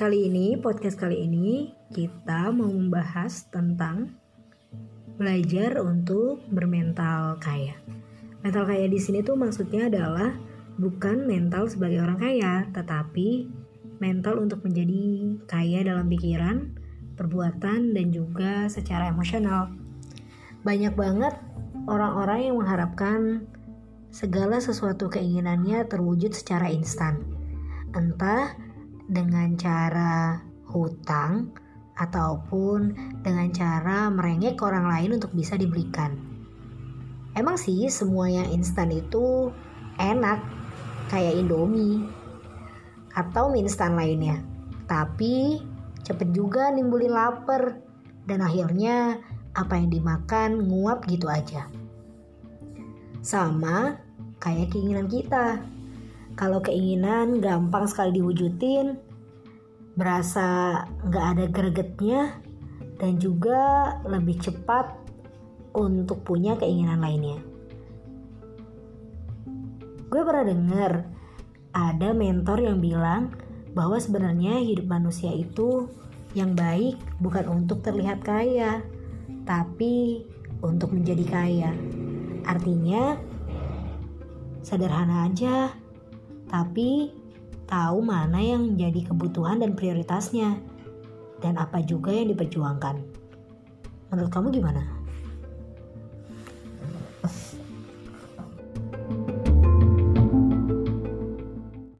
Kali ini, podcast kali ini, kita mau membahas tentang belajar untuk bermental kaya. Mental kaya di sini tuh maksudnya adalah bukan mental sebagai orang kaya, tetapi mental untuk menjadi kaya dalam pikiran, perbuatan, dan juga secara emosional. Banyak banget orang-orang yang mengharapkan segala sesuatu keinginannya terwujud secara instan. Entah dengan cara hutang ataupun dengan cara merengek ke orang lain untuk bisa diberikan. Emang sih semua yang instan itu enak kayak Indomie atau mie instan lainnya. Tapi cepet juga nimbulin lapar dan akhirnya apa yang dimakan nguap gitu aja. Sama kayak keinginan kita. Kalau keinginan gampang sekali diwujudin, berasa nggak ada gregetnya, dan juga lebih cepat untuk punya keinginan lainnya. Gue pernah denger ada mentor yang bilang bahwa sebenarnya hidup manusia itu yang baik bukan untuk terlihat kaya, tapi untuk menjadi kaya. Artinya, sederhana aja, tapi tahu mana yang menjadi kebutuhan dan prioritasnya, dan apa juga yang diperjuangkan. Menurut kamu gimana?